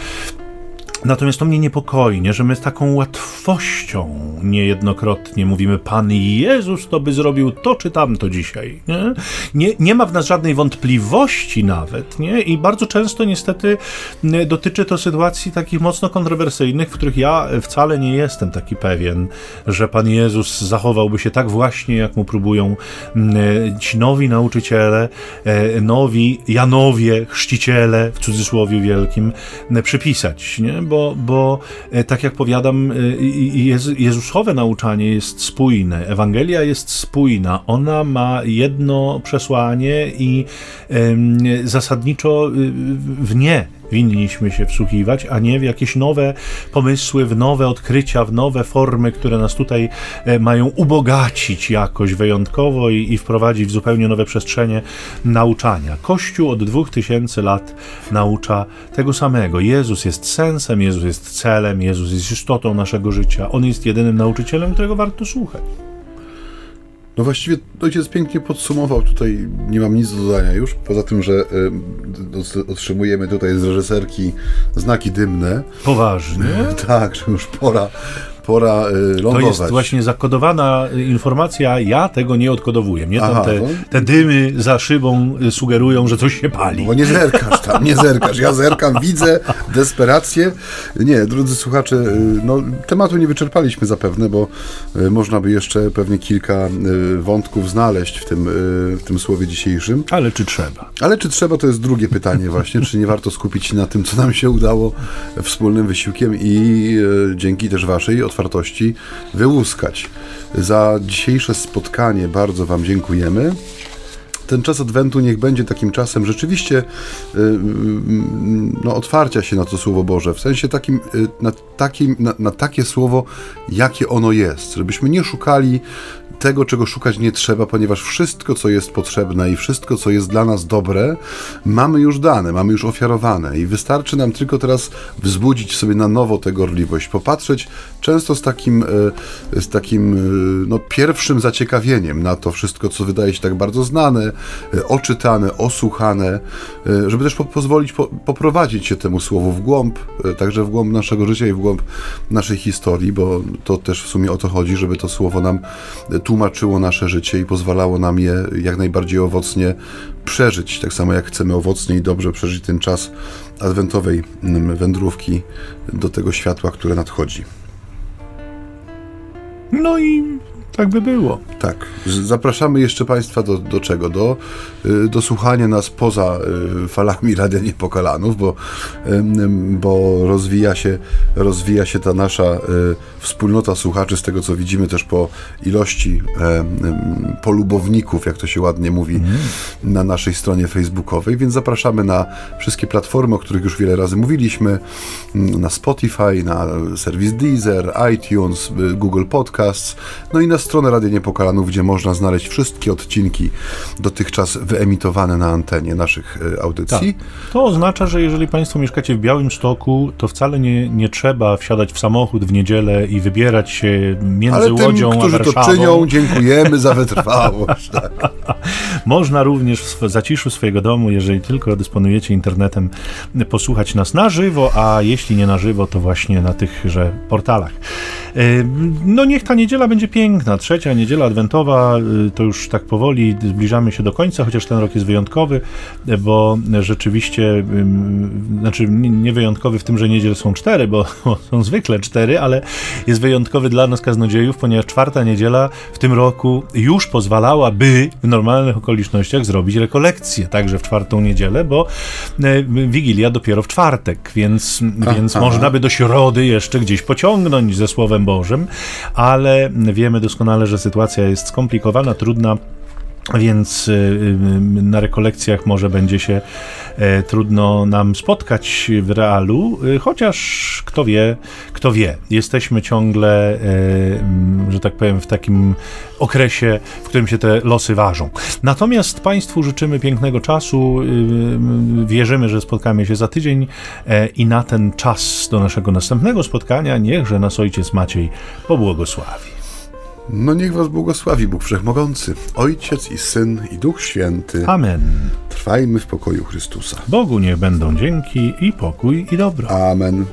Natomiast to mnie niepokoi, nie? że my z taką łatwością niejednokrotnie mówimy, Pan Jezus to by zrobił to czy tamto dzisiaj. Nie? Nie, nie ma w nas żadnej wątpliwości nawet. Nie? I bardzo często niestety dotyczy to sytuacji takich mocno kontrowersyjnych, w których ja wcale nie jestem taki pewien, że Pan Jezus zachowałby się tak właśnie, jak mu próbują ci nowi nauczyciele, e, nowi Janowie, chrzciciele, w cudzysłowie wielkim, przypisać. Nie? Bo, bo e, tak jak powiadam, e, Jezusowe nauczanie jest spójne, Ewangelia jest spójna, ona ma jedno przesłanie i zasadniczo y, w nie winniśmy się wsłuchiwać, a nie w jakieś nowe pomysły, w nowe odkrycia, w nowe formy, które nas tutaj e, mają ubogacić jakoś wyjątkowo i, i wprowadzić w zupełnie nowe przestrzenie nauczania. Kościół od dwóch tysięcy lat naucza tego samego. Jezus jest sensem, Jezus jest celem, Jezus jest istotą naszego życia. On jest jedynym nauczycielem, którego warto słuchać. No właściwie ojciec pięknie podsumował, tutaj nie mam nic do dodania już, poza tym, że y, otrzymujemy tutaj z reżyserki znaki dymne. Poważnie? tak, że już pora pora y, lądować. To jest właśnie zakodowana informacja, ja tego nie odkodowuję. Mnie tam Aha, te, no. te dymy za szybą y, sugerują, że coś się pali. Bo nie zerkasz tam, nie zerkasz. Ja zerkam, widzę desperację. Nie, drodzy słuchacze, y, no, tematu nie wyczerpaliśmy zapewne, bo y, można by jeszcze pewnie kilka y, wątków znaleźć w tym, y, w tym słowie dzisiejszym. Ale czy trzeba? Ale czy trzeba, to jest drugie pytanie właśnie, czy nie warto skupić się na tym, co nam się udało wspólnym wysiłkiem i dzięki też waszej otwartości wyłuskać. Za dzisiejsze spotkanie bardzo wam dziękujemy. Ten czas Adwentu niech będzie takim czasem rzeczywiście y, y, no, otwarcia się na to Słowo Boże, w sensie takim, y, na, takim na, na takie Słowo, jakie ono jest, żebyśmy nie szukali tego, czego szukać nie trzeba, ponieważ wszystko, co jest potrzebne i wszystko, co jest dla nas dobre, mamy już dane, mamy już ofiarowane. I wystarczy nam tylko teraz wzbudzić sobie na nowo tę gorliwość, popatrzeć często z takim, e, z takim e, no, pierwszym zaciekawieniem na to wszystko, co wydaje się tak bardzo znane, e, oczytane, osłuchane, żeby też po, pozwolić po, poprowadzić się temu słowu w głąb, także w głąb naszego życia i w głąb naszej historii, bo to też w sumie o to chodzi, żeby to słowo nam tłumaczyło nasze życie i pozwalało nam je jak najbardziej owocnie przeżyć, tak samo jak chcemy owocnie i dobrze przeżyć ten czas adwentowej mm, wędrówki do tego światła, które nadchodzi. No i tak by było. Tak. Zapraszamy jeszcze Państwa do, do czego? Do, y, do słuchania nas poza y, falami Radia Niepokalanów, bo, bo rozwija, się, rozwija się ta nasza y, wspólnota słuchaczy, z tego co widzimy też po ilości polubowników, jak to się ładnie mówi, na naszej stronie facebookowej, więc zapraszamy na wszystkie platformy, o których już wiele razy mówiliśmy, na Spotify, na serwis Deezer, iTunes, Google Podcasts, no i na stronę Radia Niepokalanów, gdzie można znaleźć wszystkie odcinki dotychczas wyemitowane na antenie naszych y, audycji. To oznacza, że jeżeli Państwo mieszkacie w Białymstoku, to wcale nie, nie trzeba wsiadać w samochód w niedzielę i wybierać się między Ale tym, Łodzią a którzy to Warszawą. czynią, dziękujemy za wytrwałość. Tak. Można również w zaciszu swojego domu, jeżeli tylko dysponujecie internetem, posłuchać nas na żywo, a jeśli nie na żywo, to właśnie na tychże portalach. E, No niech ta niedziela będzie piękna. Trzecia niedziela adwentowa, e, to już tak powoli zbliżamy się do końca, chociaż ten rok jest wyjątkowy, bo rzeczywiście, znaczy nie wyjątkowy w tym, że niedziel są cztery, bo bo są zwykle cztery, ale jest wyjątkowy dla nas kaznodziejów, ponieważ czwarta niedziela w tym roku już pozwalałaby w normalnych okolicznościach zrobić rekolekcję, także w czwartą niedzielę, bo e, Wigilia dopiero w czwartek, więc, więc aha. można by do środy jeszcze gdzieś pociągnąć ze Słowem Bożym, ale wiemy doskonale, że sytuacja jest skomplikowana, trudna. Więc y, y, na rekolekcjach może będzie się e, trudno nam spotkać w realu, y, chociaż kto wie, kto wie. Jesteśmy ciągle, e, że tak powiem, w takim okresie, w którym się te losy ważą. Natomiast Państwu życzymy pięknego czasu. Wierzymy, że spotkamy się za tydzień e, i na ten czas do naszego następnego spotkania niechże nas Ojciec Maciej pobłogosławi. No niech was błogosławi Bóg Wszechmogący, Ojciec i Syn i Duch Święty. Amen. Trwajmy w pokoju Chrystusa. Bogu niech będą dzięki i pokój i dobro. Amen.